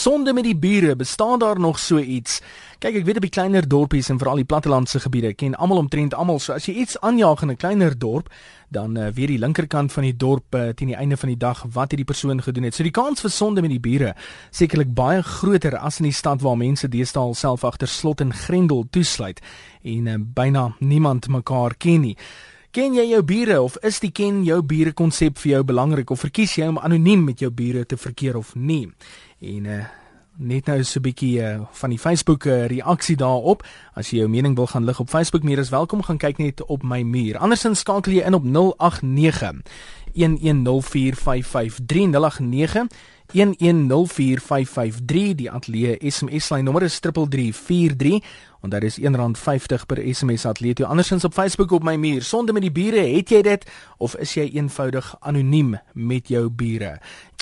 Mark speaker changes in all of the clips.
Speaker 1: Sonde met die bure, bestaan daar nog so iets? Kyk, ek weet op die kleiner dorpies en veral die plattelandse gebiede ken almal omtrent almal. So as jy iets aanjaag in 'n kleiner dorp, dan uh, weet die linkerkant van die dorp uh, teen die einde van die dag wat hierdie persoon gedoen het. So die kans vir sonde met die bure sekerlik baie groter as in die stad waar mense deesdae alself agter slot en grendel toesluit en uh, byna niemand mekaar ken nie. Ken jy jou bure of is die ken jou bure konsep vir jou belangrik of verkies jy om anoniem met jou bure te verkeer of nie? En uh, net nou so 'n bietjie uh, van die Facebook uh, reaksie daarop. As jy jou mening wil gaan lig op Facebook, meer is welkom gaan kyk net op my muur. Andersins skakel jy in op 089 1104553 1104553 die ateljee SMS lyn nommer is 3343 en daar is R1.50 per SMS ateljee. Jy andersins op Facebook op my muur. Sonde met die bure, het jy dit of is jy eenvoudig anoniem met jou bure?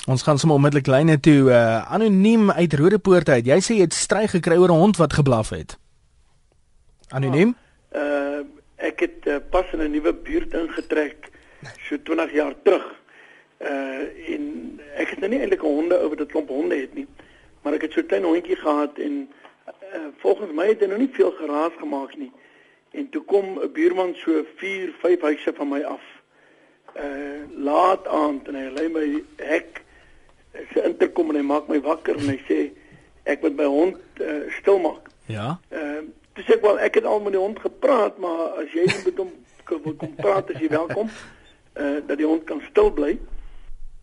Speaker 1: Ons gaan sommer onmiddellik lyne toe uh anoniem uit Rodepoort uit. Jy sê jy het stry gekry oor 'n hond wat geblaf het. Anoniem?
Speaker 2: Uh ek het uh, pas in 'n nuwe buurt ingetrek so 20 jaar terug. Uh en ek het nou nie eintlik 'n honde oor dit klomp honde het nie, maar ek het so 'n klein hondjie gehad en uh volgens my het hy nog nie veel geraas gemaak nie. En toe kom 'n buurman so 4, 5 huise van my af. Uh laat aand en hy lê my hek sy interkom en hy maak my wakker en hy sê ek moet my hond uh, stil maak.
Speaker 1: Ja.
Speaker 2: Ehm uh, dis ek wel ek het al met die hond gepraat, maar as jy met hom wil kom praat as jy welkom, eh uh, dat die hond kan stil bly. Eh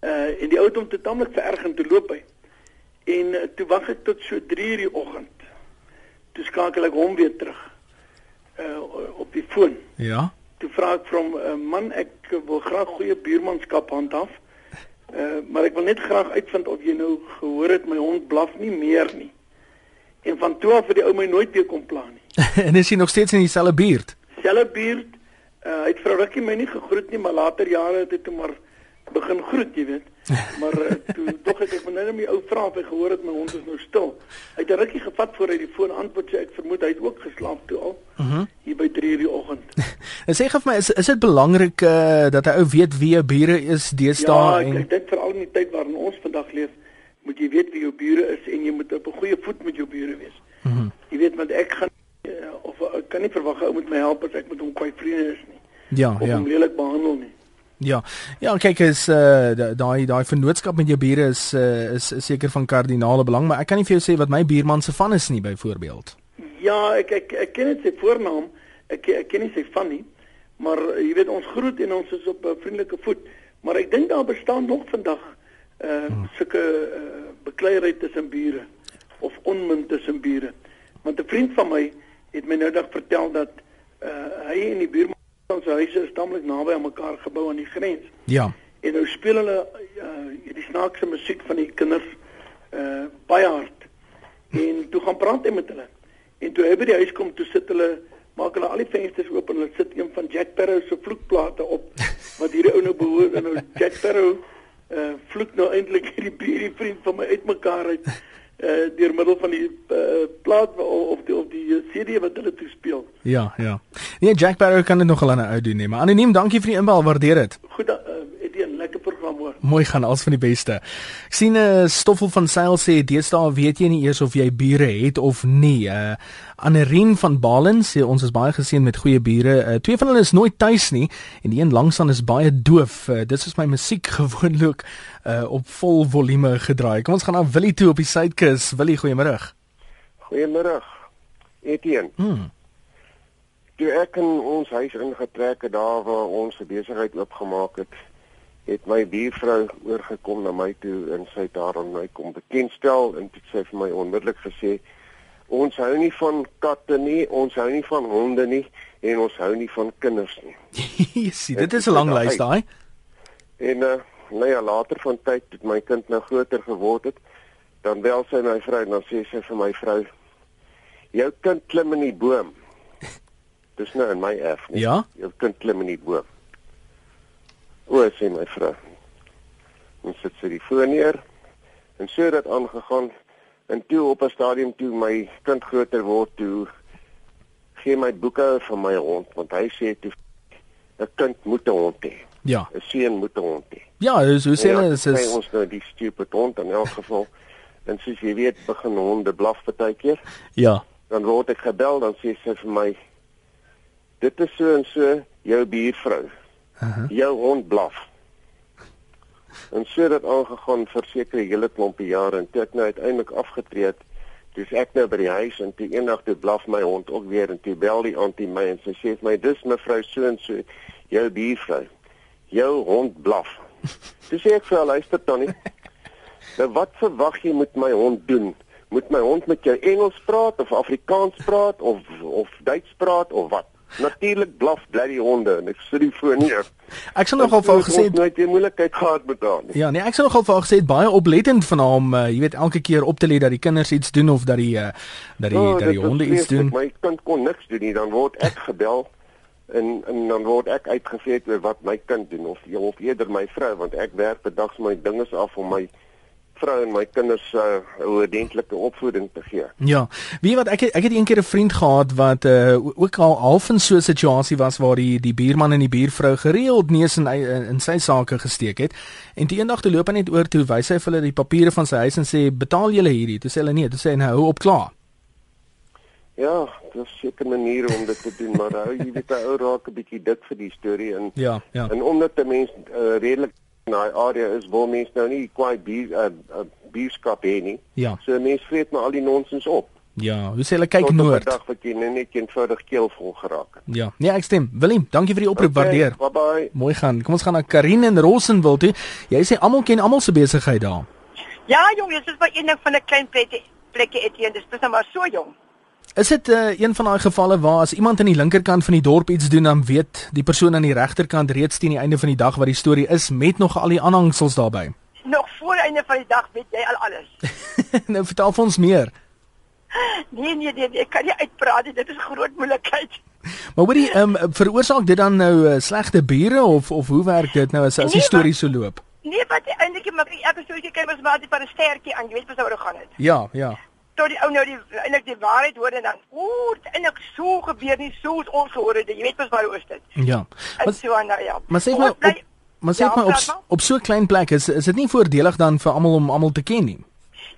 Speaker 2: uh, en die ou het hom te tamelik vererg en toe loop hy. En uh, toe wag ek tot so 3:00 in die oggend. Toe skakel ek hom weer terug. Uh, op die foon.
Speaker 1: Ja.
Speaker 2: Toe vra ek vir hom, uh, man, ek wil graag goeie buurmanskap handhaaf. Uh, maar ek wil net graag uitvind of jy nou gehoor het my hond blaf nie meer nie. En van toe af het die ou my nooit weer kom pla nie.
Speaker 1: en is hy nog steeds in dieselfde buurt?
Speaker 2: Selfe buurt. Uh, hy het vrou Rukkie my nie gegroet nie, maar later jare het hy toe maar begin groet, jy weet. Maar uh, toe tog ek ek moet nou net my ou vra of hy gehoor het my hond is nou stil. Hy het 'n rukkie gevat voor hy die foon antwoord sê ek vermoed hy het ook geslaap toe al. Mhm. Uh -huh. Hier by 3:00 die oggend.
Speaker 1: En sê gou vir my is is dit belangrik uh, dat 'n ou weet wie jou bure is deesdae
Speaker 2: ja, en Ja, ek dink veral in die tyd waarin ons vandag leef, moet jy weet wie jou bure is en jy moet op 'n goeie voet met jou bure wees. Mhm. Uh jy weet want ek gaan uh, of ek kan nie verwag ou moet my help as ek met hom kwai vriende is nie.
Speaker 1: Ja,
Speaker 2: of
Speaker 1: ja.
Speaker 2: Hom lelik behandel nie.
Speaker 1: Ja. Ja, kyk is uh daai daai vennootskap met jou bure is uh is, seker van kardinale belang, maar ek kan nie vir jou sê wat my buurman se van is nie byvoorbeeld.
Speaker 2: Ja, ek ek ek ken net sy voornaam. Ek ek ken nie sy van nie. Maar jy weet ons groet en ons is op 'n vriendelike voet, maar ek dink daar bestaan nog vandag uh hmm. sulke uh, bekleierery tussen bure of onmin tussen bure. Want 'n vriend van my het my nou dag vertel dat uh hy en die buurman ons huise is tamelik naby aan mekaar gebou aan die grens.
Speaker 1: Ja.
Speaker 2: En nou speel hulle uh die snaakse musiek van die kinders uh baie hard. En toe gaan praat hy met hulle. En toe hy by die huis kom, toe sit hulle maak hulle al die vensters oop en hulle sit een van Jack Sparrow se vloekplate op wat hierdie ou nou behoort en nou Jack Sparrow uh vloek nou eintlik hierdie hierdie vriend van my uitmekaar uit uh deur middel van die uh, plaat of die of die CD wat hulle toe speel.
Speaker 1: Ja, ja. Nee, Jack Sparrow kan dit nog al aan 'n ou doen nie, maar anoniem, dankie vir die inbel, waardeer dit.
Speaker 2: Goed, uh, Etienne, lekker program hoor.
Speaker 1: Mooi gaan, alles van die beste. Ek sien 'n uh, stoffel van seil sê deesdae weet jy nie eers of jy bure het of nie. Uh Anerien van Balen sê ons is baie geseën met goeie bure. Uh, twee van hulle is nooit tuis nie en die een langsaan is baie doof. Uh, dit is my musiek gewoonlik uh op vol volume gedraai. Kom ons gaan na Willie toe op die suidkus. Willie, goeiemôre.
Speaker 3: Goeiemôre. Etienne. Hmm. Toe ek in ons huis ingetrek het daar waar ons besigheid oopgemaak het, het my buurvrou oorgekom na my toe en sy het daar aan my kom bekendstel en dit sê vir my onmiddellik gesê ons hou nie van katte nie, ons hou nie van honde nie en ons hou nie van kinders nie.
Speaker 1: Sien, dit is 'n lang lys daai.
Speaker 3: En uh nou ja, later van tyd het my kind nou groter geword het, dan bel sy my vrou en dan sê sy vir my vrou: "Jou kind klim in die boom." Dis nou in my erf nie.
Speaker 1: Ja?
Speaker 3: Jou kind klim in die boom. O, sê my vrou. Ons sit sy die foon neer en so het dit aangegaan en toe op 'n stadium toe my kind groter word toe gee my boeke vir my hond want hy sê toe 'n kind moet 'n hond hê.
Speaker 1: Ja.
Speaker 3: 'n Seun moet 'n hond hê.
Speaker 1: Ja, so sê hulle
Speaker 3: is ons nou die stupid hond in elk geval.
Speaker 4: En soos jy weet, begin honde blaf partykeer.
Speaker 1: Ja.
Speaker 4: Dan word ek gebel, dan sê sy vir my dit is so en so jou buurvrou. Uh -huh. Jou hond blaf. En so dit aangegaan vir sekere hele klompie jare en toe ek nou uiteindelik afgetree het, dis ek nou by die huis en toe eendag toe blaf my hond ook weer en toe bel die antie my en sy sê vir my dis mevrou so en so jou buurvrou. Jou hond blaf. Dis ek vir haar luister tannie. Nou wat verwag jy moet my hond doen? Moet my hond met jou Engels praat of Afrikaans praat of of Duits praat of wat? Natuurlik blaf bly die honde en ek sit die foon neer.
Speaker 1: Ek sou nogal vir gesê
Speaker 4: het nooit 'n moeilikheid gehad met haar nie.
Speaker 1: Ja, nee, ek sou nogal vir gesê het baie oplettend van hom, uh, jy weet elke keer op te let dat die kinders iets doen of dat die uh, dat die oh, dat die honde iets doen.
Speaker 4: My kind kon niks doen nie, dan word ek gebel en en dan word ek uitgevee oor wat my kind doen of of eerder my vrou want ek werk bedags my dinges af om my vrou en my kinders uh, 'n uh, ordentlike opvoeding te gee.
Speaker 1: Ja. Wie wat ek ek het eendag 'n vriend gehad wat uh, ook al half in so 'n situasie was waar die die buurman en die buurvrou gereeld neus in in sy sake gesteek het. En die eendag toe loop hy net oor toe wys hy vir hulle die papiere van sy huis en sê betaal julle hierdie. Toe sê hulle nee, toe sê hy nou hou op klaar.
Speaker 4: Ja, dis seker maniere om dit te doen, maar hou jy weet 'n ou raak 'n bietjie dik vir die storie en
Speaker 1: ja, ja.
Speaker 4: en omdat 'n mens uh, redelik in daai area is wil mense nou nie kwai bier uh, uh, bierskap hê nie.
Speaker 1: Ja.
Speaker 4: So mense vreet maar al die nonsens op.
Speaker 1: Ja, hoe sê hulle kyk Tot noord.
Speaker 4: Tot 'n dag wat jy net eenvoudig keelvol geraak het.
Speaker 1: Ja. Nee, ek stem. Willem, dankie vir die oproep, okay, waardeer.
Speaker 4: Bye bye.
Speaker 1: Mooi gaan. Kom ons gaan na Karin in Rossenwil toe. Jy sê almal ken almal se besigheid daar.
Speaker 5: Ja, jong, dit is by eendag van 'n klein plekkie, plekkie Etienne. Dis dis nou maar so jong.
Speaker 1: Is dit uh, een van daai gevalle waar as iemand aan die linkerkant van die dorp iets doen dan weet die persoon aan die regterkant reeds teen die einde van die dag wat die storie is met nog al die aanhangsels daarbey?
Speaker 5: Nog voor einde van die dag weet jy al alles.
Speaker 1: nou vertel vir ons meer.
Speaker 5: Nee nee nee, ek kan nie uitpraat nie. Dit is groot moeilikheid.
Speaker 1: Maar hoorie, ehm um, veroorsaak dit dan nou uh, slegte bure of of hoe werk dit nou as as die nee, storie so loop?
Speaker 5: Nee, wat eintlik maar ek het so 'n keer was maar dit van 'n stertjie aan, jy weet wat sou gaan dit.
Speaker 1: Ja, ja
Speaker 5: tot die ou nou die eintlik die waarheid hoor en dan ooh, eintlik so gebeur nie so ons gehoor het. Jy weet mos waar is dit?
Speaker 1: Ja.
Speaker 5: Maar so nou ja.
Speaker 1: Maar sê my op, maar sê ja, my op op so 'n klein plek is is dit nie voordelig dan vir almal om almal te ken nie?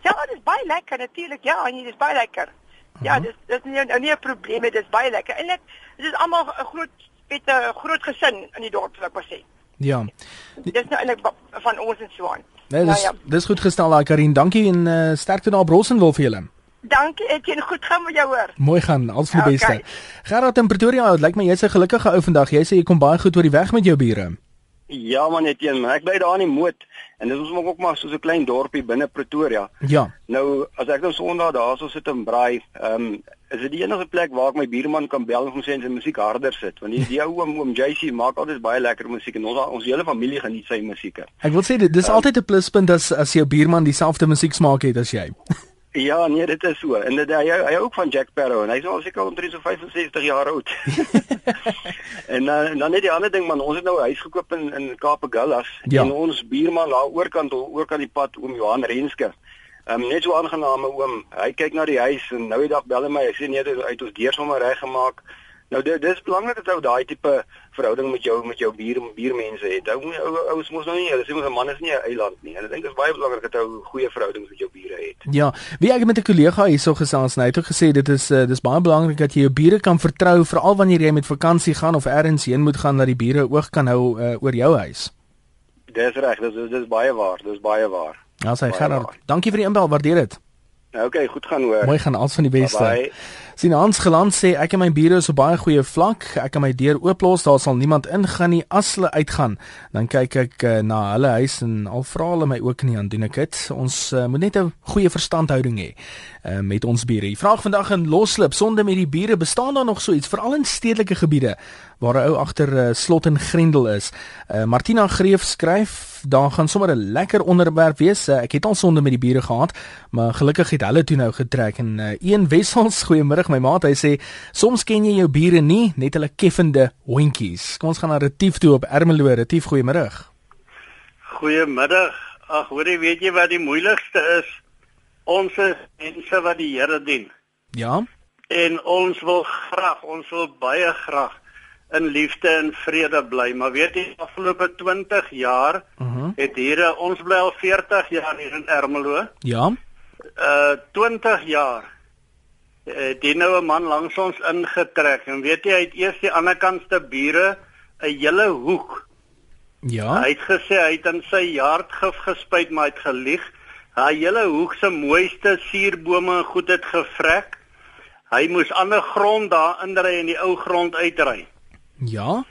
Speaker 5: Ja, dit is baie lekker natuurlik. Ja, en dit is baie lekker. Ja, dis dis nie nou nie 'n probleem nie. Dit is baie lekker. Eintlik dit is almal 'n groot met 'n groot gesin in die dorp, ek wou sê.
Speaker 1: Ja.
Speaker 5: Dis nou eintlik van ons en Swan.
Speaker 1: Nee, dis nou, ja. dis goed gestel daai Karin. Dankie en uh, sterkte daar Brossen wil vir julle.
Speaker 5: Dankie, ken goed gaan met jou hoor.
Speaker 1: Mooi gaan, alles vir die okay. beste. Gerard in Pretoria, dit lyk my jy's 'n gelukkige ou vandag. Jy sê jy kom baie goed oor die weg met jou bure.
Speaker 6: Ja man, net een, ek bly daar in die moot en dit is ons ook maar so 'n klein dorpie binne Pretoria.
Speaker 1: Ja.
Speaker 6: Nou, as ek nou Sondag daarso sit en braai, ehm um, is dit die enige plek waar ek my buurman kan bel en hom sê en sy musiek harder sit, want die, die ou oom oom JC maak altyd baie lekker musiek en ons ons hele familie geniet sy musiek.
Speaker 1: Ek wil sê dit dis um, altyd 'n pluspunt as as jou buurman dieselfde musieksmaak het as jy.
Speaker 6: Ja, nee, dit is so. En dit hy hy ook van Jack Sparrow en hy's al seker omtrent so 65 jaar oud. en dan uh, dan net die ander ding man, ons het nou 'n huis gekoop in in Kaapagullas ja. en ons buurman daar oorkant oorkant die pad oom Johan Renske. Ehm um, net so aangename oom. Hy kyk na die huis en nou die dag bel hy my. Hy sê nee, hy het ons deur sommer reggemaak. Nou dit dis belangrik dat ou daai tipe verhouding met jou met jou buur buurmense het. Ou ou ou mos nou nie, hulle sê mos 'n man is nie 'n eiland nie. En ek dink dit is baie belangrik dat ou goeie verhoudings met jou bure het.
Speaker 1: Ja, wie ek met 'n kollega hierso gesels nou, het ook gesê dit is uh, dis baie belangrik dat jy jou bure kan vertrou veral wanneer jy met vakansie gaan of elders heen moet gaan dat die bure oog kan hou uh, oor jou huis.
Speaker 6: Dis reg, dis dis baie waar, dis baie waar.
Speaker 1: Ja, sy Gerard. Dankie vir die inbel, waardeer dit.
Speaker 6: Nou, okay, goed gaan hoor.
Speaker 1: Mooi gaan, alles van die beste. Sien Hans Geland sê ek en my bure is op baie goeie vlak. Ek kan my deur ooplos, daar sal niemand ingaan nie as hulle uitgaan. Dan kyk ek uh, na hulle huis en al vra hulle my ook nie aan doen ek dit. Ons uh, moet net 'n goeie verstandhouding hê uh, met ons bure. Die vraag vandag in loslip sonde met die bure, bestaan daar nog so iets veral in stedelike gebiede waar 'n ou agter uh, slot en grendel is? Uh, Martina Greef skryf daar gaan sommer 'n lekker onderwerp wees. Uh, ek het al sonde met die bure gehad, maar gelukkig het hulle toe nou getrek en uh, een Wessels, goeiemôre my maat, hy sê soms ken jy jou bure nie, net hulle keffende hondjies. Kom ons gaan na Retief toe op Ermelo. Retief, goeiemôre.
Speaker 7: Goeiemiddag. Ag, hoorie, weet jy wat die moeilikste is? Ons is mense wat die Here dien.
Speaker 1: Ja.
Speaker 7: En ons wil graag, ons wil baie graag in liefde en vrede bly. Maar weet jy, afgelope 20 jaar uh mhm. -huh. het hier ons bly al 40 jaar hier in Ermelo.
Speaker 1: Ja.
Speaker 7: uh 20 jaar uh, die nou 'n man langs ons ingetrek en weet jy hy het eers die ander kantste bure 'n hele hoek.
Speaker 1: Ja.
Speaker 7: Hy het gesê hy het in sy jaard gif gespuit maar hy het gelieg. Hy hele hoek se mooiste suurbome en goed het gevrek. Hy moes ander grond daar indry en die ou grond uitry.
Speaker 1: Ja.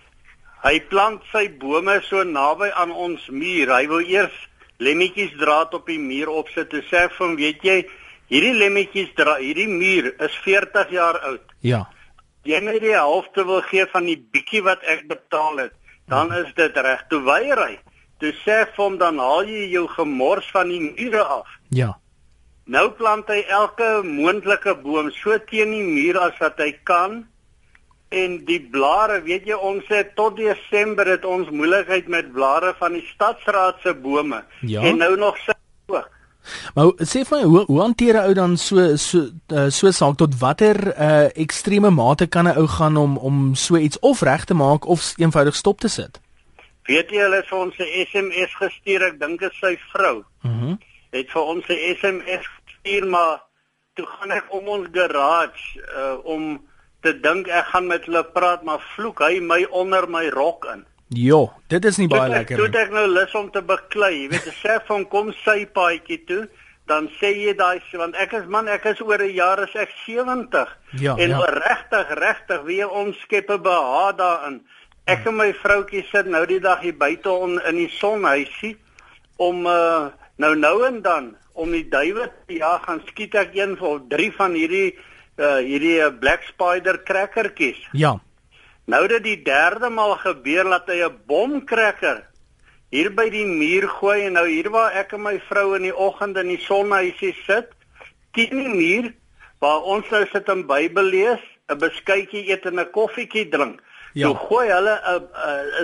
Speaker 7: Hy plant sy bome so naby aan ons muur. Hy wou eers lemmetjies draad op die muur opsit. Toe sê ek hom, weet jy, hierdie lemmetjies dra hierdie muur is 40 jaar oud.
Speaker 1: Ja.
Speaker 7: Jy net die helfte wil gee van die bietjie wat ek betaal het, dan is dit reg. Toe weier hy. Toe sê vir hom dan haal jy jou gemors van die mure af.
Speaker 1: Ja.
Speaker 7: Nou plant hy elke moontlike boom so teen die muur as wat hy kan. En die blare, weet jy, ons het tot Desember het ons moeilikheid met blare van die stadsraad se bome.
Speaker 1: Ja.
Speaker 7: En nou nog sy ook.
Speaker 1: Maar sê vir my hoe hoe hanteer 'n ou dan so so uh, so saak tot watter uh ekstreme mate kan 'n ou gaan om om so iets of reg te maak of eenvoudig stop te sit?
Speaker 7: Weet jy hulle het vir ons 'n SMS gestuur, ek dink dit is sy vrou.
Speaker 1: Mhm. Mm
Speaker 7: Het vir ons 'n SMS gestuur, maar toe gaan ek om ons garage uh om te dink ek gaan met hulle praat, maar vloek hy my onder my rok in.
Speaker 1: Jo, dit is nie baie
Speaker 7: Toe ek-
Speaker 1: lekker
Speaker 7: Toe
Speaker 1: nie.
Speaker 7: het ek nou lus om te beklei. Jy weet, ek sê van kom sy paadjie toe, dan sê jy daai want ek is man, ek is oor 'n jaar is ek 70.
Speaker 1: Ja,
Speaker 7: en
Speaker 1: ja.
Speaker 7: regtig, regtig weer ons skep 'n behaag daarin. Ek en my vroutjie sit nou die dag hier buite on, in die sonhuisie om uh, nou nou en dan om die duwe te jag gaan skiet ek een of drie van hierdie uh, hierdie uh, black spider krakkertjies.
Speaker 1: Ja.
Speaker 7: Nou dat die derde maal gebeur dat hy 'n bomkrekker hier by die muur gooi en nou hier waar ek en my vrou in die oggend in die sonhuisie sit, teen die muur waar ons nou sit en Bybel lees, 'n beskuitjie eet en 'n koffietjie drink.
Speaker 1: Ja.
Speaker 7: Toe gooi hulle 'n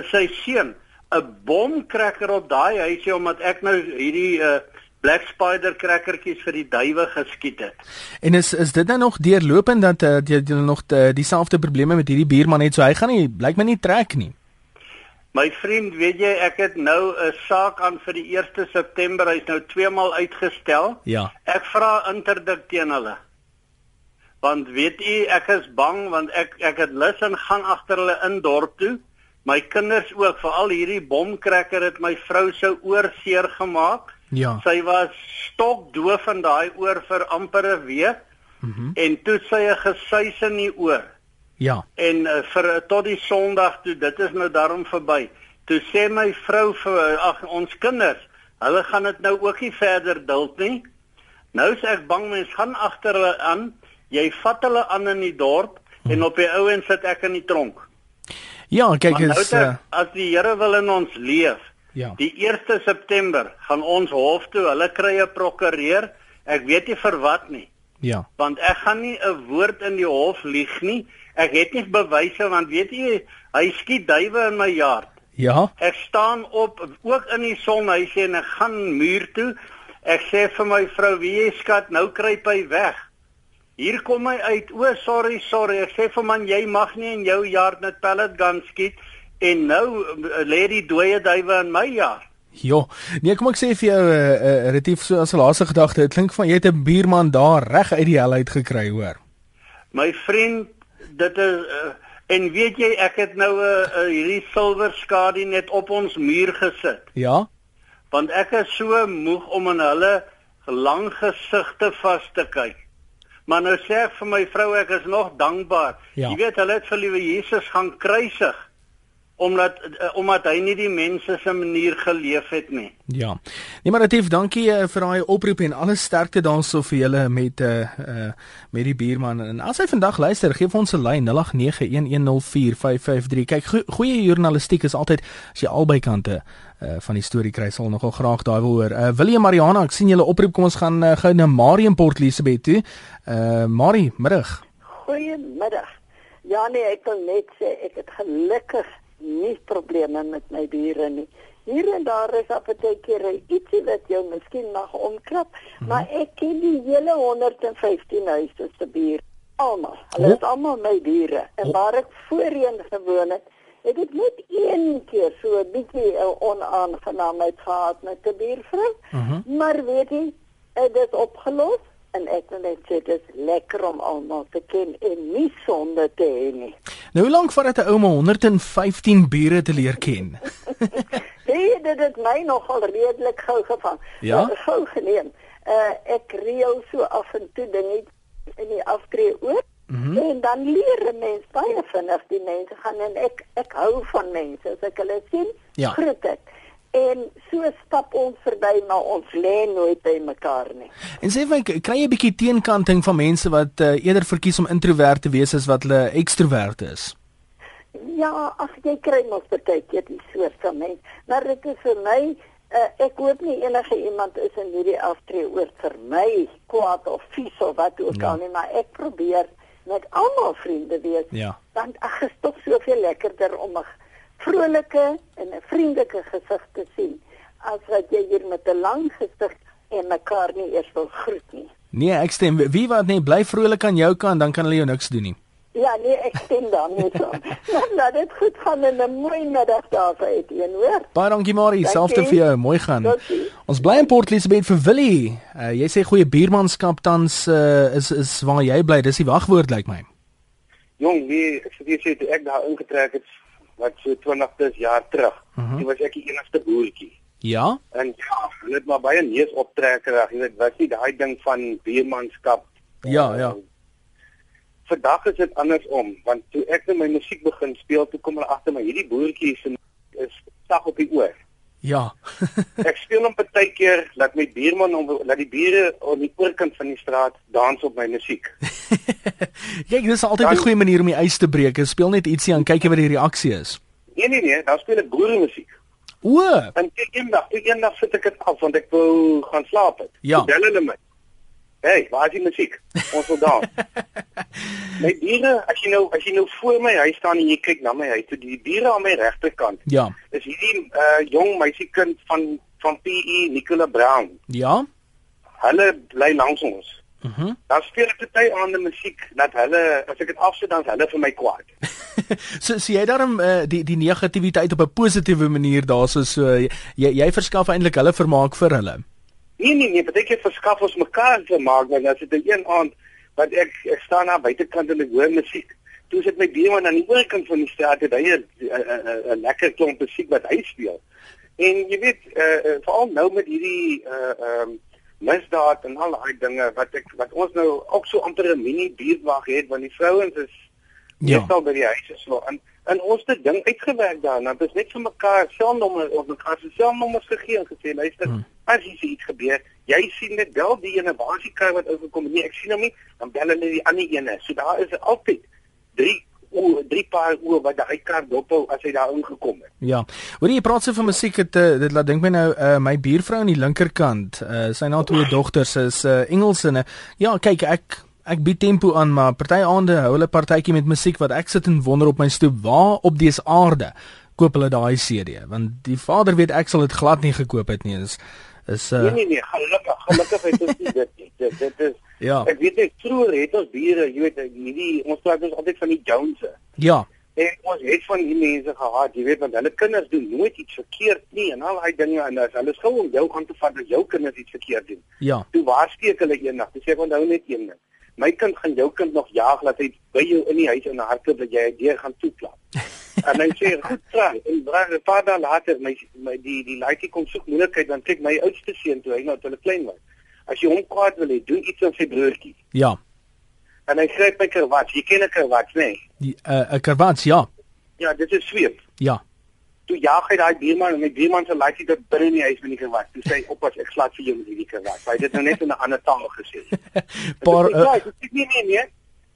Speaker 7: 'n sy seun 'n bomkrekker op daai huisie omdat ek nou hierdie uh, black spider krekkertjies vir die duwe geskiet het.
Speaker 1: En is is dit nou nog deurlopend dat uh, jy, jy nog uh, dieselfde probleme met hierdie buurman het so hy gaan nie blyk my nie trek nie.
Speaker 7: My vriend, weet jy, ek het nou 'n saak aan vir die 1 September. Hy's nou twee maal uitgestel.
Speaker 1: Ja.
Speaker 7: Ek vra interdik teen hulle. Want weet u, ek is bang want ek ek het lus en gaan agter hulle in dorp toe. My kinders ook, veral hierdie bomkrekker het my vrou se oor seer gemaak.
Speaker 1: Ja.
Speaker 7: Sy was stokdoof in daai oor vir amper 'n week.
Speaker 1: Mhm. Mm
Speaker 7: en toe sy 'n gesuis in die oor.
Speaker 1: ja.
Speaker 7: En uh, vir uh, tot die Sondag toe, dit is nou daarom verby. Toe sê my vrou vir ag ons kinders, hulle gaan dit nou ook nie verder duld nie. Nou is ek bang mens gaan agter hulle aan. Jy vat hulle aan in die dorp en op die ou en sit ek in die tronk.
Speaker 1: Ja, kyk
Speaker 7: nou
Speaker 1: is uh,
Speaker 7: as die Here wil in ons leef,
Speaker 1: ja.
Speaker 7: die 1 September gaan ons hof toe, hulle kry 'n prokureur. Ek weet nie vir wat nie
Speaker 1: Ja.
Speaker 7: want ek gaan nie 'n woord in die hof lieg nie. Ek het nie bewyse want weet jy, hy skiet duwe in my yard.
Speaker 1: Ja.
Speaker 7: Ek staan op ook in die sonhuisie en ek gaan muur toe. Ek sê vir my vrou, "Wie jy skat, nou kruip hy weg." Hier kom hy uit. O, sorry, sorry. Ek sê vir man, jy mag nie in jou yard met pellet gun skiet en nou uh, lê die dooie duwe in my yard.
Speaker 1: Ja. Nee, kom ek sê vir jou 'n uh, uh, relatief so as 'n laaste gedagte. Dit klink van jy het 'n buurman daar reg uit die hel uit gekry, hoor.
Speaker 7: My vriend, dit is uh, en weet jy ek het nou 'n uh, uh, hierdie silwer skadu net op ons muur gesit
Speaker 1: Ja.
Speaker 7: want ek is so moeg om in hulle lang gesigte vas te kyk. Maar nou sê ek vir my vrou ek is nog dankbaar.
Speaker 1: Ja.
Speaker 7: Jy weet hulle het vir liewe Jesus gaan kruisig omdat uh, omdat hy nie die mense se manier geleef het nie.
Speaker 1: Ja. Nee maar Retief, dankie uh, vir daai oproep en alle sterkte daarso vir julle met uh, uh met die buurman. En as hy vandag luister, gee vir ons 'n lyn 0891104553. Kyk, go goeie journalistiek is altyd as jy albei kante uh van die storie kry, sal nogal graag daai wil hoor. Uh William Mariana, ek sien julle oproep. Kom ons gaan uh, gou na Marienport Elisabeth toe. Uh Marie, middag.
Speaker 8: Goeiemiddag. Ja nee, ek wil net sê ek het gelukkig nie probleme met my bure nie. Hier en daar is af en toe keer ietsie wat jou miskien mag omklap, mm -hmm. maar ek ken die hele 115 huise se buur. Almal. Hulle is almal my bure. En waar ek voorheen gewoon het, het ek net een keer so 'n bietjie 'n onaangenaamheid gehad met 'n buurvrou. Mm -hmm. Maar weet jy, dit is opgelos en ek wil net sê dit is lekker om almal te ken en nie sonde te hê nie.
Speaker 1: Nou hoe lank vat dit 'n ouma 115 bure te leer ken?
Speaker 8: hey, dit het my nogal redelik gou gevang.
Speaker 1: Ja?
Speaker 8: Uh, gou geneem. Uh, ek reël so af en toe dinge in die aftree oop. Mm -hmm. En dan leer 'n mens baie vinnig die mense gaan en ek ek hou van mense. As ek hulle sien,
Speaker 1: Ja.
Speaker 8: groet ek. En so stap ons verby maar ons lê nooit by mekaar nie.
Speaker 1: En sê my, kry jy 'n bietjie teenkanting van mense wat uh, eerder verkies om introvert te wees as wat hulle ekstrovert is?
Speaker 8: Ja, ag jy kry mos baie keer die soort van mens. Maar dit is vir my uh, ek hoop nie enige iemand is in hierdie aftree oor vir my kwaad of vies of wat ook
Speaker 1: Ja.
Speaker 8: al nie, maar ek probeer met almal vriende wees.
Speaker 1: Ja.
Speaker 8: Want ag, is tog soveel lekkerder om 'n vrolike en 'n vriendelike gesig te sien as wat jy hier met 'n lang gesig en mekaar nie eers wil groet nie.
Speaker 1: Nee, ek stem. Wie wat nee, bly vrolik aan jou kant, dan kan hulle jou niks doen nie.
Speaker 8: Ja, nee, ek stem daarmee saam. Nou, laat dit goed gaan en 'n mooi middag daar vir Etienne, hoor.
Speaker 1: Baie dankie Marie,
Speaker 8: Dankie.
Speaker 1: selfde vir jou. Mooi gaan.
Speaker 8: Totsiens.
Speaker 1: Ons bly in Port Elizabeth vir Willie. Uh, jy sê goeie buurmanskap tans uh, is is waar jy bly. Dis die wagwoord lyk my.
Speaker 3: Jong, wie ek sê jy sê ek daar ingetrek het wat so 20 plus jaar terug.
Speaker 1: Mhm.
Speaker 3: Uh -huh. Dit was ek die enigste boertjie.
Speaker 1: Ja?
Speaker 3: En ja, hulle het maar baie neus optrekkerig, jy weet, was nie daai ding van buurmanskap.
Speaker 1: Ja, ja.
Speaker 3: Vandag is dit andersom, want toe ek net my musiek begin speel, toe kom hulle agter my hierdie boertjie is is sag op die oor.
Speaker 1: Ja.
Speaker 3: Ek speel hom baie keer laat my buurman om laat die bure op die oorkant van die straat dans op my musiek.
Speaker 1: Kyk, dis altyd 'n
Speaker 3: Dan-
Speaker 1: goeie manier om die ys te breek. Jy speel net ietsie aan, kyk wat die reaksie is.
Speaker 3: Nee nee nee, dan speel ek boeremusiek.
Speaker 1: O,
Speaker 3: En ek eendag, ek eendag sit ek dit af want ek wou gaan slaap het.
Speaker 1: Ja.
Speaker 3: Bel hulle my. Hey, waar is die musiek? Ons wil dans. my bure, as jy nou as jy nou voor my huis staan en jy kyk na my huis, toe die bure aan my regterkant.
Speaker 1: ja.
Speaker 3: Is hierdie uh jong meisiekind van van PE Nicola Brown.
Speaker 1: Ja.
Speaker 3: Hulle bly langs ons.
Speaker 1: Mhm. Mm
Speaker 3: Dan speel ek party aande musiek dat hulle as ek dit afsit dan hulle vir my kwaad.
Speaker 1: so sien jy daarom uh, die die negativiteit op 'n positiewe manier daarso so jy jy verskaf eintlik hulle vermaak vir hulle.
Speaker 3: Nee nee nee, baie keer verskaf ons mekaar te maak want as dit 'n een aand wat ek ek staan daar buitekant en ek hoor musiek. Toe sit my buurman aan die ander kant van die straat het hy 'n 'n lekker klomp musiek wat hy speel. En jy weet, uh, uh, veral nou met hierdie uh um, misdaad en al daai dinge wat ek wat ons nou ook so amper 'n mini buurtwag het want die vrouens is
Speaker 1: Ja.
Speaker 3: meestal by die huise so en en ons het ding uitgewerk daar en dit is net vir mekaar selfnommer of mekaar se selfnommers gegee en gesê luister
Speaker 1: Hmm.
Speaker 3: As hier iets gebeur jy sien net bel die ene waar die kar wat oorgekom het? nee ek sien hom nie dan bel hulle die ander ene so daar is altyd drie o drie paar oë wat daai kar dophou as hy daar ingekom het
Speaker 1: Ja. Hoor jy praat so van musiek het uh, dit laat dink my nou uh, my buurvrou aan die linkerkant, uh, sy na twee dogters is uh, Engels en ja, kyk ek ek bied tempo aan maar party aande hou hulle partytjie met musiek wat ek sit en wonder op my stoep waar op dese aarde koop hulle daai CD want die vader weet ek sal dit glad nie gekoop het nie is is
Speaker 3: nee
Speaker 1: uh,
Speaker 3: nee nee gelukkig gelukkig het ons dit nie. dit dit is
Speaker 1: ja
Speaker 3: ek weet net vroeër het ons bure jy weet hierdie ons praat ons altyd van die Jonese
Speaker 1: ja
Speaker 3: En ons het van die mense gehad, jy weet, want hulle kinders doen nooit iets verkeerd nie en al daai dinge en as hulle sou om jou aan te vat dat jou kinders iets verkeerd doen.
Speaker 1: ja
Speaker 3: Toe waarskynlik hulle eendag, dis ek onthou net een ding. My kind gaan jou kind nog jaag laat hy by jou in die huis in 'n hardloop dat jy deur gaan toeklap. en hy sê goed try en braai 'n paar dae later my my die die laaitjie kom soek moeilikheid dan kyk my oudste seun toe hy nou toe hulle klein was. As jy hom kwaad wil hê, doen iets aan sy broertjie.
Speaker 1: ja
Speaker 3: En hy gryp my kerwat. Jy ken 'n nê? Nee?
Speaker 1: die 'n uh, 'n karwats ja
Speaker 3: Ja, dit is sweep.
Speaker 1: ja
Speaker 3: toe jaag hy daai buurman en my buurman se laaitjie dit binne in die huis met die gewat. Toe sê hy oppas ek slaat vir jou met hierdie gewat. Hy het dit nou net in 'n ander taal gesê.
Speaker 1: paar
Speaker 3: ja,
Speaker 1: uh,
Speaker 3: ek sê nee nee nee.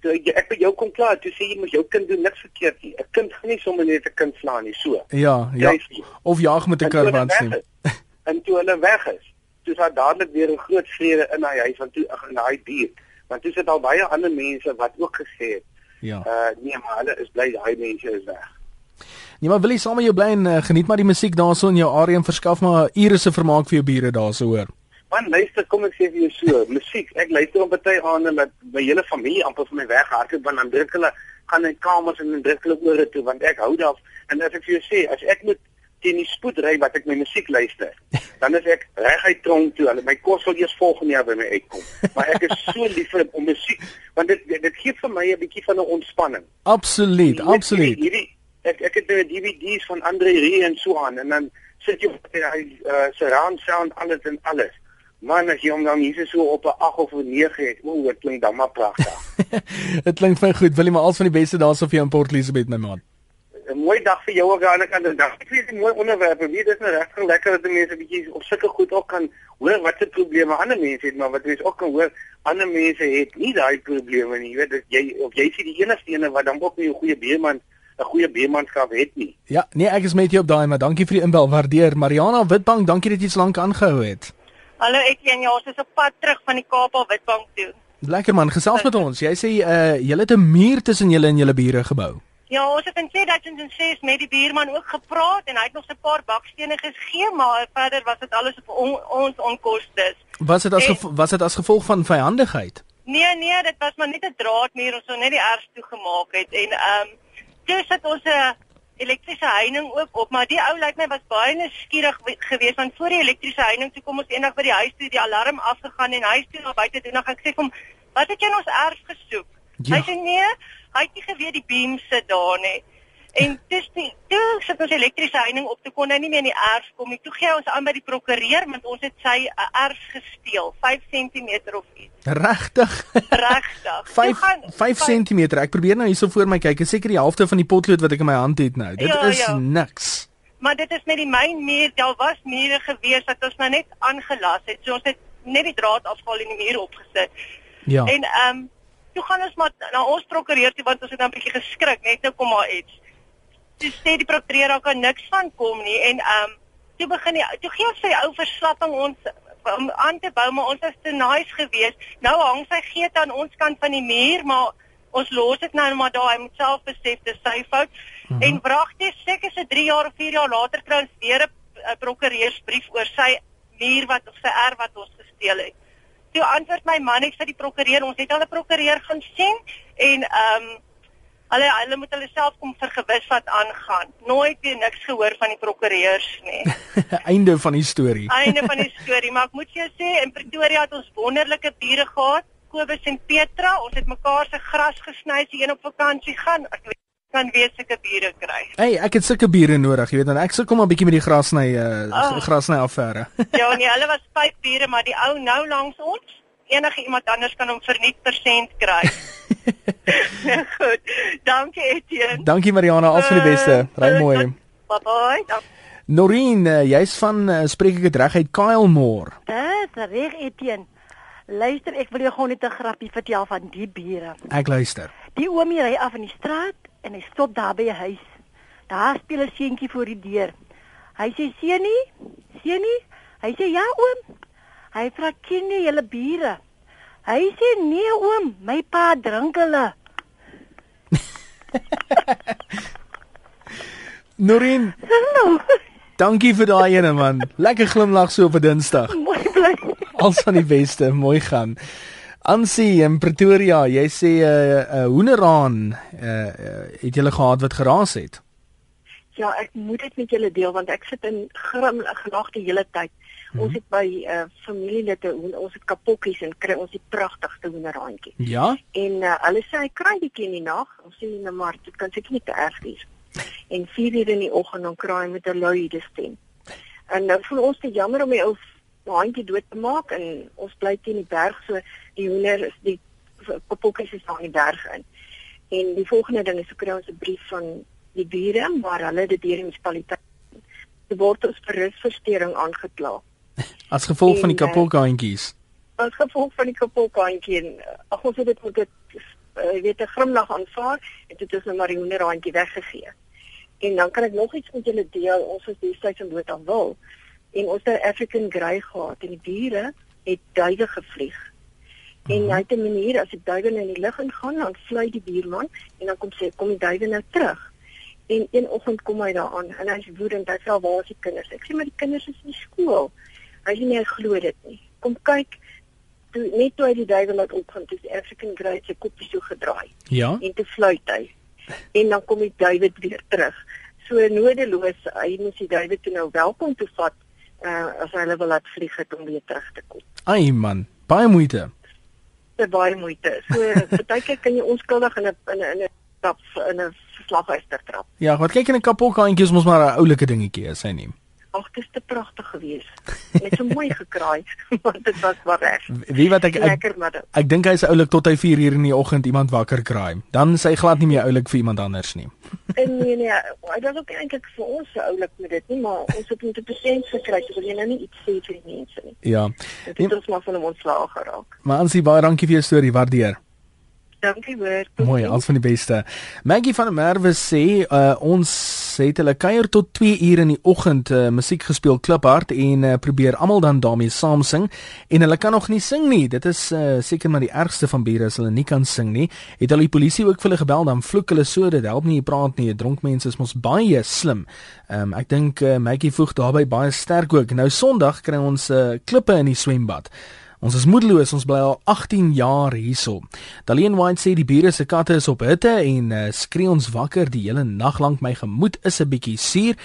Speaker 3: Jy- ek by jou kom klaar, toe sê jy mos jou kind doen niks verkeerd nie. 'n Kind gaan nie sommer net 'n kind slaan nie, so.
Speaker 1: ja ja
Speaker 3: nie.
Speaker 1: of jaag met 'n
Speaker 3: En toe hulle
Speaker 1: karwats
Speaker 3: weg
Speaker 1: nie
Speaker 3: is, En toe hulle weg is, toe is daar dadelik weer 'n groot vrede in daai huis want toe in daai buurt. Want toe sit al baie ander mense wat ook gesê het,
Speaker 1: ja
Speaker 3: uh nee, maar hulle is bly daai mense is weg.
Speaker 1: Nee, maar wil jy saam met jou bly en uh, geniet maar die musiek daarso in jou area en verskaf maar ure se vermaak vir jou bure daarso hoor.
Speaker 3: Man, luister, kom ek sê vir jou so, musiek. Ek luister op baie aande met my hele familie amper vir my weghardloop want dan druk hulle gaan in kamers en dan druk hulle ore toe want ek hou daarvan. En as ek vir jou sê, as ek moet teen die spoed ry wat ek my musiek luister, dan is ek reguit tronk toe. Hulle my kos sal eers volgende jaar by my uitkom. Maar ek is so lief vir om musiek want dit dit gee vir my 'n bietjie van 'n ontspanning.
Speaker 1: Absoluut, absoluut.
Speaker 3: Hierdie, ek ek het nou DVD's van Andre Rieu en so aan en dan sit jy op hy uh, surround sound alles en alles. Man, as jy hom dan hier so op 'n 8 of 'n 9 het, o, dit klink dan maar pragtig.
Speaker 1: Dit klink baie goed. Wil jy maar al van die beste daarso vir jou in Port Elizabeth my man.
Speaker 3: 'n Mooi dag vir jou ook aan die kant. Ek weet 'n mooi onderwerp. Wie dis nou regtig lekker dat mense 'n bietjie op sulke goed ook kan hoor wat se probleme ander mense het, maar wat jy ook kan hoor ander mense het nie daai probleme nie. Jy weet jy of jy sien die enigste ene wat dan ook nie 'n goeie beerman 'n goeie beermanskap het nie.
Speaker 1: Ja, nee, ek is met jou op daai, maar dankie vir die inbel. Waardeer. Mariana Witbank, dankie dat jy so lank aangehou het.
Speaker 9: Hallo Etienne, ja, ons is op pad terug van die Kaap af Witbank toe.
Speaker 1: Lekker man, gesels met ons. Jy sê uh julle het 'n muur tussen julle en julle bure gebou.
Speaker 9: Ja, ons het in 2006 met die buurman ook gepraat en hy het nog 'n paar bakstene gegee, maar verder was dit alles op on, ons onkoste.
Speaker 1: Was dit as en, was dit as gevolg van vyandigheid?
Speaker 9: Nee, nee, dit was maar net 'n draadmuur ons so net die erf toe gemaak het en ehm um, toe sit ons 'n elektriese heining ook op, maar die ou lyk my was baie nuuskierig geweest want voor die elektriese heining toe kom ons eendag by die huis toe die alarm afgegaan en hy toe na buite toe nog ek sê hom wat het jy in ons erf gesoek? Ja. Hy sê nee, hy het nie geweet die beam sit daar nie. En dis die toe sit ons elektriese heining op te kon hy nie meer in die erf kom nie. Toe gee ons aan by die prokureur want ons het sy erf gesteel, 5 cm of iets.
Speaker 1: Regtig?
Speaker 9: Regtig.
Speaker 1: 5 5 cm. Ek probeer nou hierso voor my kyk. Ek seker die helfte van die potlood wat ek in my hand het nou. Dit ja, is ja. niks.
Speaker 9: Maar dit is met die myn muur, daar was mure gewees wat ons nou net aangelas het. So ons het net die draad afval en die muur opgesit. Ja. En ehm um, toe gaan ons maar na ons prokureur toe want ons het nou 'n bietjie geskrik, net nou kom maar iets toe sê die prokureur daar kan niks van kom nie en ehm um, toe begin die toe gee sy ou verslapping ons om aan te bou maar ons is te nice geweest. Nou hang sy geet aan ons kant van die muur maar ons los dit nou maar daar hy moet self besef dis sy fout. Mm -hmm. En wragtig seker se 3 jaar of 4 jaar later kry ons weer 'n prokureursbrief oor sy muur wat of sy erf wat ons gesteel het. Toe antwoord my man ek vir die prokureur ons het al 'n prokureur gaan sien en ehm um, Hulle hulle moet hulle self kom vergewis wat aangaan. Nooit weer niks gehoor van die prokureurs nie.
Speaker 1: Einde van die storie.
Speaker 9: Einde van die storie, maar ek moet jou sê in Pretoria het ons wonderlike bure gehad, Kobus en Petra. Ons het mekaar se gras gesny as een op vakansie gaan. Ek weet kan weer sulke bure kry.
Speaker 1: Hey, ek het sulke bure nodig, jy weet dan ek sukkel maar bietjie met die grasny uh oh. grasny affære.
Speaker 9: ja, nee, hulle was vyf bure, maar die ou nou langs ons, enige iemand anders kan hom verniet persent kry. Goed. Dankie Etienne.
Speaker 1: Dankie Mariana, al van die beste. Ry mooi.
Speaker 9: Bye bye.
Speaker 1: Noreen, uh, jy's van uh, spreek ek dit reg uit Kylemore.
Speaker 10: Dis reg Etienne. Luister, ek wil jou gou net 'n grappie vertel van die bure.
Speaker 1: Ek luister.
Speaker 10: Die oomie ry af in die straat en hy stop daar by 'n huis. Daar speel 'n seentjie voor die deur. Hy sê seunie, seunie. Hy sê ja oom. Hy vra ken jy julle bure? Hy sê nee oom, my pa drink hulle.
Speaker 1: Norin. Hallo. Dankie vir daai ene man. Lekker glimlag so op 'n Dinsdag.
Speaker 10: Mooi bly.
Speaker 1: Als van die beste, mooi gaan. Ansie in Pretoria, jy sê 'n uh, eh, uh, eh, hoenderaan uh, uh, het jy gehad wat geraas het?
Speaker 11: Ja, ek moet dit met julle deel want ek sit in grim gelag die hele tyd. -hmm. Ons het by 'n uh, familielede ons het kapokkies en kry ons die pragtigste hoenderhaantjie.
Speaker 1: Ja.
Speaker 11: En uh, hulle sê hy kry dit in die nag. Ons sien nou maar dit kan seker nie te erg wees. En 4 uur in die oggend dan kraai met 'n luide stem. En nou voel ons te jammer om die ou haantjie dood te maak en ons bly teen die berg so die hoender is die kapokkies is daar in die berg in. En die volgende ding is ek kry ons 'n brief van die bure maar hulle dit hier in die munisipaliteit word ons vir rusversteuring aangekla.
Speaker 1: As gevolg en, van die kapokantjies.
Speaker 11: As gevolg van die kapokantjie en ag ons het dit met dit uh, weet 'n grimlag aanvaar en dit is 'n marionerandjie weggegee. En dan kan ek nog iets met julle deel. Ons is destyds in Boot aan Wil en ons het African Grey gehad en die diere het duwe gevlieg. En -hmm. hy het 'n manier as die duwe in die lug ingaan, dan vlieg die buurman en dan kom sê kom die duwe nou terug. En een oggend kom hy daaraan en hy's woedend. Hy vra waar is die kinders? Ek sê maar die kinders is in skool. Hy sê nee, glo dit nie. Kom kyk toe net toe hy die duiwel laat opgaan, toe die African Grey se kopie so gedraai.
Speaker 1: Ja.
Speaker 11: En toe fluit hy. En dan kom die duiwel weer terug. so nodeloos hy moes die duwe toe nou welkom toe vat uh, as hulle wil laat vlieg het om weer terug te kom.
Speaker 1: Ai man, baie moeite.
Speaker 11: Dit baie moeite. So partykeer kan jy onskuldig in 'n in 'n in 'n stap in 'n slaghuister trap.
Speaker 1: Ja, wat kyk in 'n kapotkantjie is mos maar 'n oulike dingetjie, is hy nie?
Speaker 11: Ag, dit is te pragtig geweest. Net so mooi gekraai, want dit was maar reg.
Speaker 1: Wie wat ek Lekker, ek, ek, ek dink hy's oulik tot hy 4 uur in die oggend iemand wakker kraai. Dan is hy glad nie meer oulik vir iemand anders nie.
Speaker 11: En nee nee, hy dink ook eintlik vir ons oulik met dit nie, maar ons het net 'n persent gekry, so jy nou nie iets sê vir die mense nie.
Speaker 1: Ja.
Speaker 11: Dit het ons maar van hom ontslaag geraak.
Speaker 1: Maar Ansie, baie dankie vir jou storie, waardeer.
Speaker 11: Dankie hoor.
Speaker 1: Mooi, alles van die beste. Maggie van der Merwe sê uh, ons het hulle kuier tot 2 uur in die oggend uh, musiek gespeel kliphard en uh, probeer almal dan daarmee saam sing en hulle kan nog nie sing nie. Dit is uh, seker maar die ergste van bure as hulle nie kan sing nie. Het hulle die polisie ook vir hulle gebel dan vloek hulle so dit help nie jy praat nie. Dronk mense is mos baie slim. Um, ek dink uh, Maggie voeg daarbey baie sterk ook. Nou Sondag kry ons uh, klippe in die swembad. Ons is moedeloos, ons bly al 18 jaar hierso. Daleen White sê die bure se katte is op hitte en uh, skree ons wakker die hele nag lank my gemoed is 'n bietjie suur.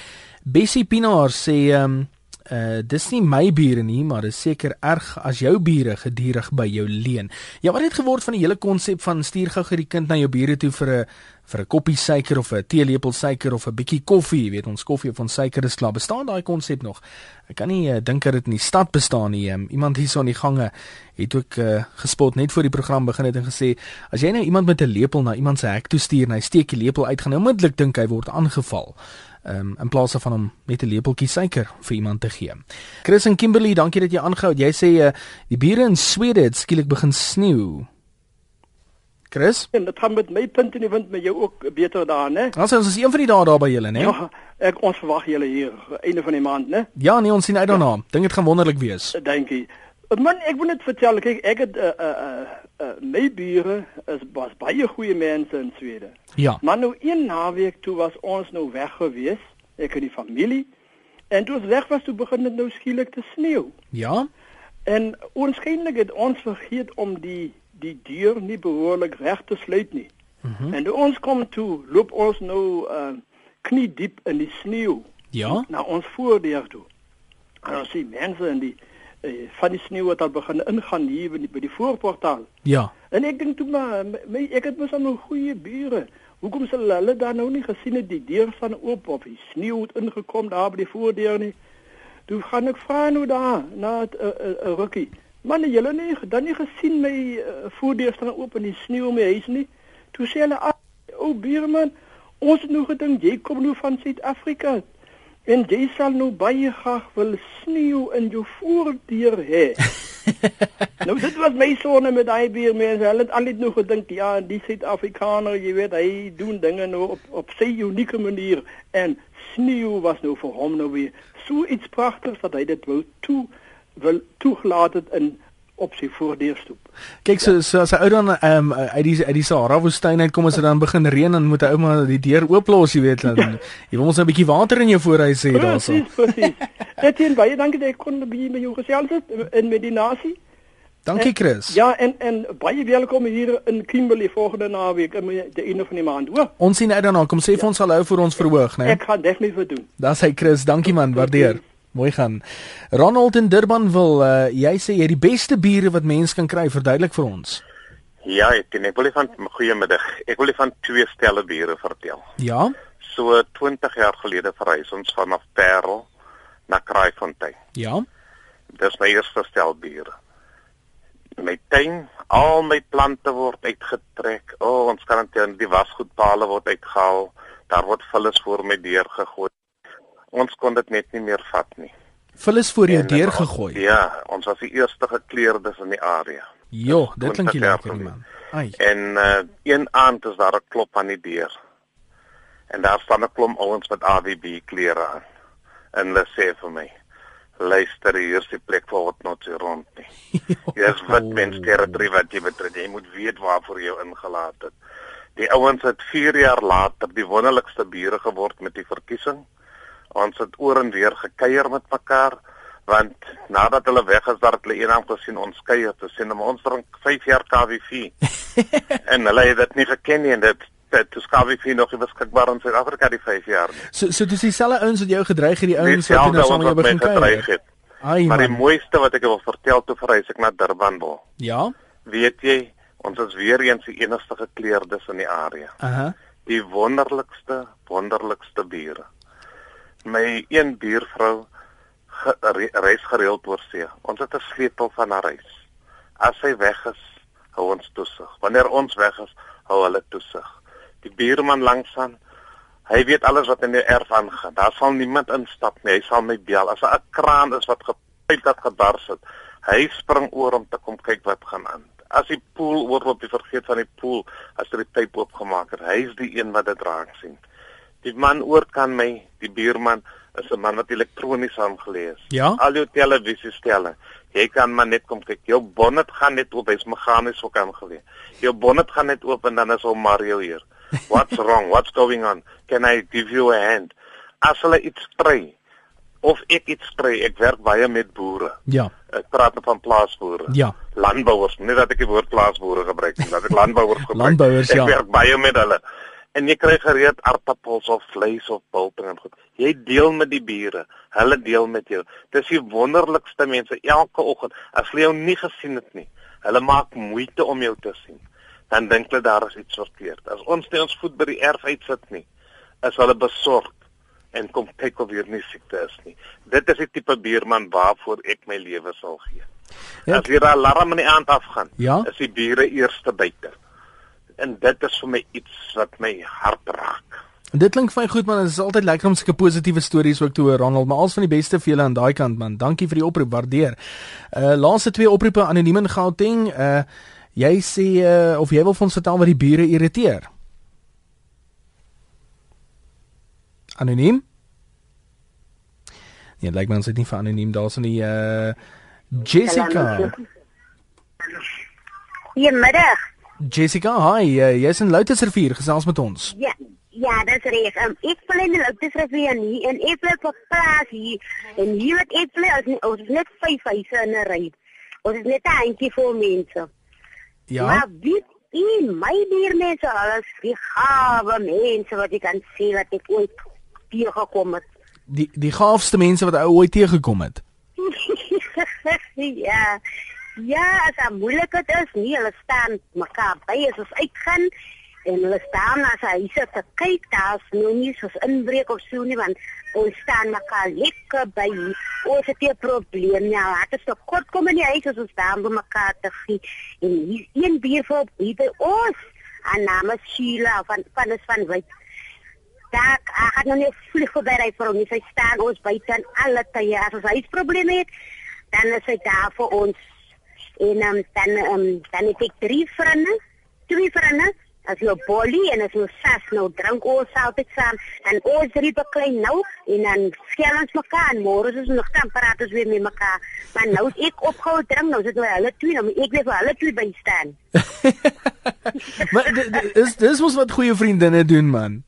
Speaker 1: Bessie Pinaar sê ehm um, uh dis nie my bure nie, maar dis seker erg as jou bure gedurig by jou leen. Ja, wat het geword van die hele konsep van stuur gou die kind na jou bure toe vir 'n vir 'n koppie suiker of 'n teelepel suiker of 'n bietjie koffie, jy weet ons koffie of ons suiker is klaar. Bestaan daai konsep nog? Ek kan nie uh, dink dat dit in die stad bestaan nie. Um, iemand hierso in die gange het ook uh, gespot net voor die program begin het en gesê as jy nou iemand met 'n lepel na iemand se hek toe stuur en hy steek die lepel uit, gaan hy onmiddellik dink hy word aangeval um, in plaas van om net 'n lepeltjie suiker vir iemand te gee. Chris en Kimberley, dankie dat jy aangehou het. Jy sê uh, die bure in Swede het skielik begin sneeu. Chris?
Speaker 2: En dit gaan met my punt in die wind met jou ook beter daar, né?
Speaker 1: Ons ons is een van die dae daar by julle, né?
Speaker 2: Ja, ek ons verwag julle hier einde van die maand, né?
Speaker 1: Ja, nee, ons sien uit daarna. Ja. Dink dit gaan wonderlik wees.
Speaker 2: Dankie. Man, ek wil net vertel, kyk, ek het 'n uh, eh, 'n uh, uh, uh, my bure is was baie goeie mense in Swede.
Speaker 1: Ja.
Speaker 2: Maar nou een naweek toe was ons nou weg gewees ek en die familie. En toe ons weg was, toe begin dit nou skielik te sneeu.
Speaker 1: Ja.
Speaker 2: En onskynlik het ons vergeet om die die deur nie behoorlik reg te sluit nie. Mm -hmm. En toe ons kom toe, loop ons nou uh knie diep in die sneeu.
Speaker 1: Ja.
Speaker 2: Na ons voordeur toe. En ons sien mense in die uh, van die sneeu wat al begin ingaan hier by die, by die voorportaal.
Speaker 1: Ja.
Speaker 2: En ek dink toe maar my ek het mos al 'n goeie bure. Hoekom sal hulle dan nou nie gesien het die deur van oop of die sneeu het ingekom daar by die voordeur nie? Toe gaan ek vra nou daar na 'n uh, uh, uh, rukkie. Man, julle nie dan nie gesien my uh, voordeur staan oop en die sneeu my huis nie. Toe sê hulle, "O, buurman, ons het nou gedink jy kom nou van Suid-Afrika." En jy sal nou baie graag wil sneeu in jou voordeur hê. nou dit was my sonne met daai bier mense. Hulle het al net nog gedink ja, die Suid-Afrikaner, jy weet, hy doen dinge nou op op sy unieke manier en sneeu was nou vir hom nou weer so iets pragtigs dat hy dit wou toe wil toegelaat het in op sy voordeurstoep.
Speaker 1: Kyk so so as 'n ou dan um, uit die uit die Sahara woestyn uitkom as dit dan begin reën en moet hy ou maar die deur oop los, jy weet dan. Ja. Jy wil ons 'n bietjie water in jou voorhuis hê daarso.
Speaker 2: Presies, presies. Dit hier baie dankie dat ek kon by by jou gesels het in medinasie.
Speaker 1: Dankie Chris.
Speaker 2: En, ja, en en baie welkom hier in Kimberley volgende naweek in die einde van die maand, hoor.
Speaker 1: Ons sien uit daarna. Kom sê vir ja. ons sal hou vir ons verhoog, né?
Speaker 2: Ek gaan definitief doen.
Speaker 1: Dis hy Chris. Dankie man, waardeer. Okay. Mooi gaan. Ronald in Durban wil uh, jy sê jy die beste biere wat mens kan kry, verduidelik vir ons.
Speaker 12: Ja, ek ken ek wil van goeiemiddag. Ek wil van twee stelle biere vertel.
Speaker 1: Ja.
Speaker 12: So 20 jaar gelede verhuis ons vanaf Parel na Kraaifontein.
Speaker 1: Ja.
Speaker 12: Dis my eerste stel biere. My tuin, al my plante word uitgetrek. O, oh, ons kan net die wasgoedpale word uitgehaal. Daar word vullis voor my deur gegooi ons kon dit net nie meer vat nie.
Speaker 1: Vullis voor jou deur gegooi.
Speaker 12: Ja, ons was die eerste gekleerdes in die area.
Speaker 1: Jo, dit klink lekker man.
Speaker 12: Ai. En uh, een aand is daar 'n klop aan die deur. En daar staan 'n klomp ouens met AWB klere aan. En hulle sê vir my: "Luister, hier is die plek vir wat nog hier rond nie. Jy's wat mens territory wat jy betree. Jy moet weet waarvoor jy ingelaat het." Die ouens het 4 jaar later die wonderlikste bure geword met die verkiesing ons het oor en weer gekuier met mekaar want nadat hulle weg is daar het hulle eendag gesien ons kuier te sien ons drink 5 jaar KWV en hulle het dit nie geken nie en dit toe Skawie vir nog beskikbaar in Suid-Afrika die 5 jaar. Nie.
Speaker 1: So so dis dieselfde ouens wat jou gedreig het, die ouens wat nou saam met jou begin kuier.
Speaker 12: Ai, maar die mooiste wat ek wil vertel toe verhuis ek na Durban wil.
Speaker 1: Ja.
Speaker 12: Weet jy, ons is weer eens die enigste gekleurdes in die area.
Speaker 1: Aha. Uh -huh.
Speaker 12: Die wonderlikste, wonderlikste bure. My een buurvrou reis gereeld oor see. Ons het 'n sleutel van haar reis. As sy weg is, hou ons toesig. Wanneer ons weg is, hou hulle toesig. Die buurman langsaan, hy weet alles wat in die erf aangaan. Daar sal niemand instap nie. Hy sal my bel as 'n kraan is wat gepyp het gebars het. Hy spring oor om te kom kyk wat gaan aan. As die pool oorloop, jy vergeet van die pool as hy die pyp oopgemaak het. Hy is die een wat dit raak sien. Die man oor kan my, die buurman is 'n man wat elektronies aangelees.
Speaker 1: Ja?
Speaker 12: Al jou televisiestelle. Jy kan maar net kom kyk. Jou bonnet gaan net oop, hy's meganies ook aangelees. Jou bonnet gaan net oop en dan is hom Mario hier. What's wrong? What's going on? Can I give you a hand? As hulle iets kry of ek iets kry, ek werk baie met boere.
Speaker 1: Ja.
Speaker 12: Ek praat van plaasboere.
Speaker 1: Ja.
Speaker 12: Landbouers, nie dat ek die woord plaasboere gebruik nie, dat ek landbouers gebruik.
Speaker 1: landbouers ja.
Speaker 12: Ek werk baie met hulle en jy kry gereed aardappels of vleis of bulting en goed. Jy deel met die bure, hulle deel met jou. Dis die wonderlikste mense elke oggend. As hulle jou nie gesien het nie, hulle maak moeite om jou te sien. Dan dink hulle daar is iets verkeerd. As ons net ons voet by die erf uitsit nie, is hulle besorg en kom kyk of hier nie siekte is nie. Dit is die tipe buurman waarvoor ek my lewe sal gee. Ja. As hier 'n alarm in die aand afgaan,
Speaker 1: ja?
Speaker 12: is die bure eerste buite en dit is vir my iets wat my hart raak.
Speaker 1: Dit klink my goed man, dit is altyd lekker om sulke positiewe stories ook te hoor Ronald, maar als van die beste vir julle aan daai kant man. Dankie vir die oproep, waardeer. Uh laaste twee oproepe anoniem in Gauteng. Uh jy sê uh of jy wil vir ons vertel wat die bure irriteer? Anoniem? Ja, lyk my ons het nie vir anoniem daar's nie uh Jessica.
Speaker 13: Goeiemiddag.
Speaker 1: Jessica, hi, uh, jy's in Loutersrivier gesels met ons.
Speaker 13: Ja. Ja, dis reg. Um, ek bly in Loutersrivier nie en ek bly op plaas hier. En hier wat ek bly is ons is net vyf huise in 'n ry. Ons is net 'n handjie vol mense.
Speaker 1: Ja.
Speaker 13: Maar wie in my buurmense alles die gawe mense wat ek kan sien wat ek ooit teëgekom het.
Speaker 1: Die die gaafste mense wat ou ooit teëgekom het.
Speaker 13: ja. Ja, as dit moeilik is, nie hulle staan mekaar by as ons uitgaan en hulle staan as hy sê te kyk daar's nou nie soos inbreek of so nie want ons staan mekaar lekker by. Ons het 'n probleem ja, laat ons tot kort kom in die huis as ons staan by mekaar te gee. En hier een vir hier by ons. En namens Sheila van van is van Wyk. Daar gaan nou nie vlieg verby ry vir ons. Hy staan ons buite aan alle tye as ons huis probleme het. Dan is hy daar vir ons en um, dan um, dan het ek drie vriende, twee vriende, as jou bolie en as jou sas nou drink ons altyd saam en ons drie beklein nou en dan skel ons mekaar en môre is ons nog kan praat ons weer met mekaar. Maar nou is ek opgehou drink, nou sit nou hulle twee, nou ek weer vir hulle twee by staan.
Speaker 1: maar dis dis mos wat goeie vriendinne doen man.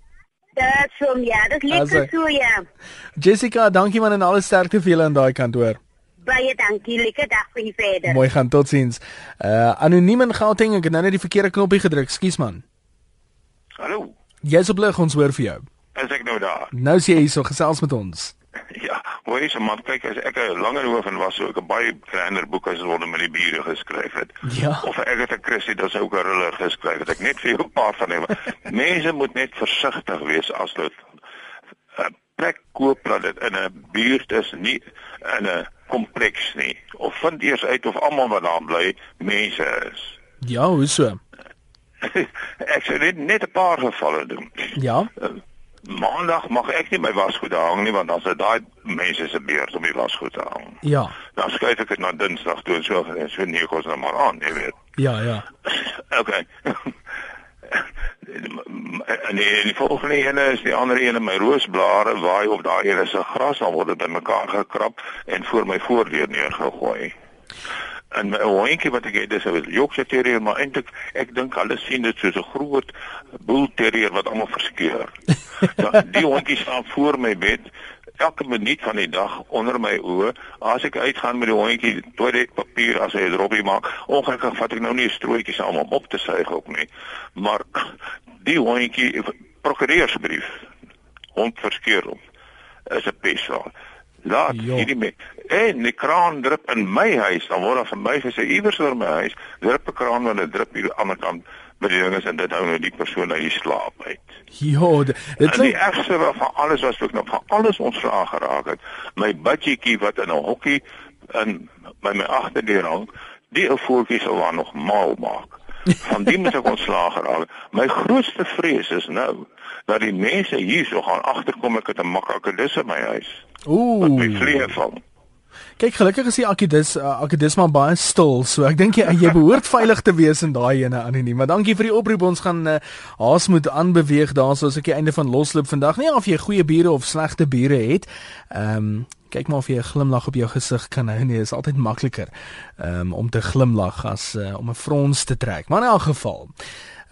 Speaker 13: Dit so ja, dit lekker so ja.
Speaker 1: Jessica, dankie man en alle sterkte vir julle aan daai kant hoor.
Speaker 13: Baie dankie. Lekker dag vir julle verder.
Speaker 1: Mooi gaan. Totsiens. Uh anoniem in Gauteng. Ek het nou net die verkeerde knoppie gedruk. Skus man.
Speaker 14: Hallo.
Speaker 1: Jy's op lig ons hoor vir jou.
Speaker 14: Is ek nou daar?
Speaker 1: Nou sien jy hierso gesels met ons.
Speaker 14: Ja, hoe is man? Kyk, as ek 'n langer hoof en was so 'n baie kleiner boek as word met die bure geskryf het.
Speaker 1: Ja.
Speaker 14: Of ek het 'n Christie dis ook 'n ruller geskryf het. Ek net vir jou 'n paar van hulle. Mense moet net versigtig wees as dit 'n plek koop dat dit in 'n buurt is, nie in 'n kompleks nie. Of vind eers uit of almal wat daar bly mense is.
Speaker 1: Ja, hoe so?
Speaker 14: ek sê net net 'n paar gevalle doen.
Speaker 1: Ja.
Speaker 14: Uh, Maandag mag ek nie my wasgoed hang nie want dan is dit daai mense se beurt om die wasgoed te hang.
Speaker 1: Ja.
Speaker 14: Dan skuif ek dit na Dinsdag toe en so en so nie kos nou maar aan, jy weet.
Speaker 1: Ja, ja.
Speaker 14: Okay. En die, die volgende ene is die ander ene my roosblare waai op daai ene se gras dan word dit bymekaar gekrap en voor my voordeur neergegooi. En my hondjie wat ek het is 'n Yorkshire terrier maar eintlik ek dink hulle sien dit soos 'n groot bull terrier wat almal verskeur. Dan die hondjie staan voor my bed elke minuut van die dag onder my oë. As ek uitgaan met die hondjie, toiletpapier as hy 'n droppie maak, ongelukkig vat ek nou nie 'n strootjie saam om op te suig ook nie. Maar die hondjie prokureursbrief hond verskeur hom is 'n pesa. Laat hierdie me en die kraan drup in my huis, dan word daar vir my gesê iewers oor my huis, drup 'n kraan want dit drup hier aan die ander kant by die dinges en dit hou nou die persoon uit slaap uit.
Speaker 1: Ja, dit
Speaker 14: is die ergste van alles was ook nog van alles ons vrae geraak het. My budgetjie wat in 'n hokkie in by my agterdeur hang, die ou voeltjie sou waar nog mal maak. Van die moet ek ontslaag geraak. My grootste vrees is nou dat die mense hier so gaan agterkom ek het 'n makkelijke dis in my huis.
Speaker 1: Ooh.
Speaker 14: Wat my vlieg van.
Speaker 1: Kyk, gelukkig is die akkedis uh, akkedis maar baie stil, so ek dink jy jy behoort veilig te wees in daai ene anoniem. Maar dankie vir die oproep. Ons gaan uh, haas moet aanbeweeg daar soos ek die einde van losloop vandag. Nie of jy goeie bure of slegte bure het. Ehm um, kyk maar of jy 'n glimlag op jou gesig kan hou. Nee, is altyd makliker um, om te glimlag as uh, om 'n frons te trek. Maar in elk geval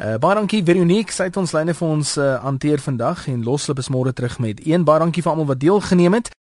Speaker 1: Uh, baie dankie Veronique, sy het ons lyne vir ons uh, hanteer vandag en losloop is môre terug met een baie dankie vir almal wat deelgeneem het.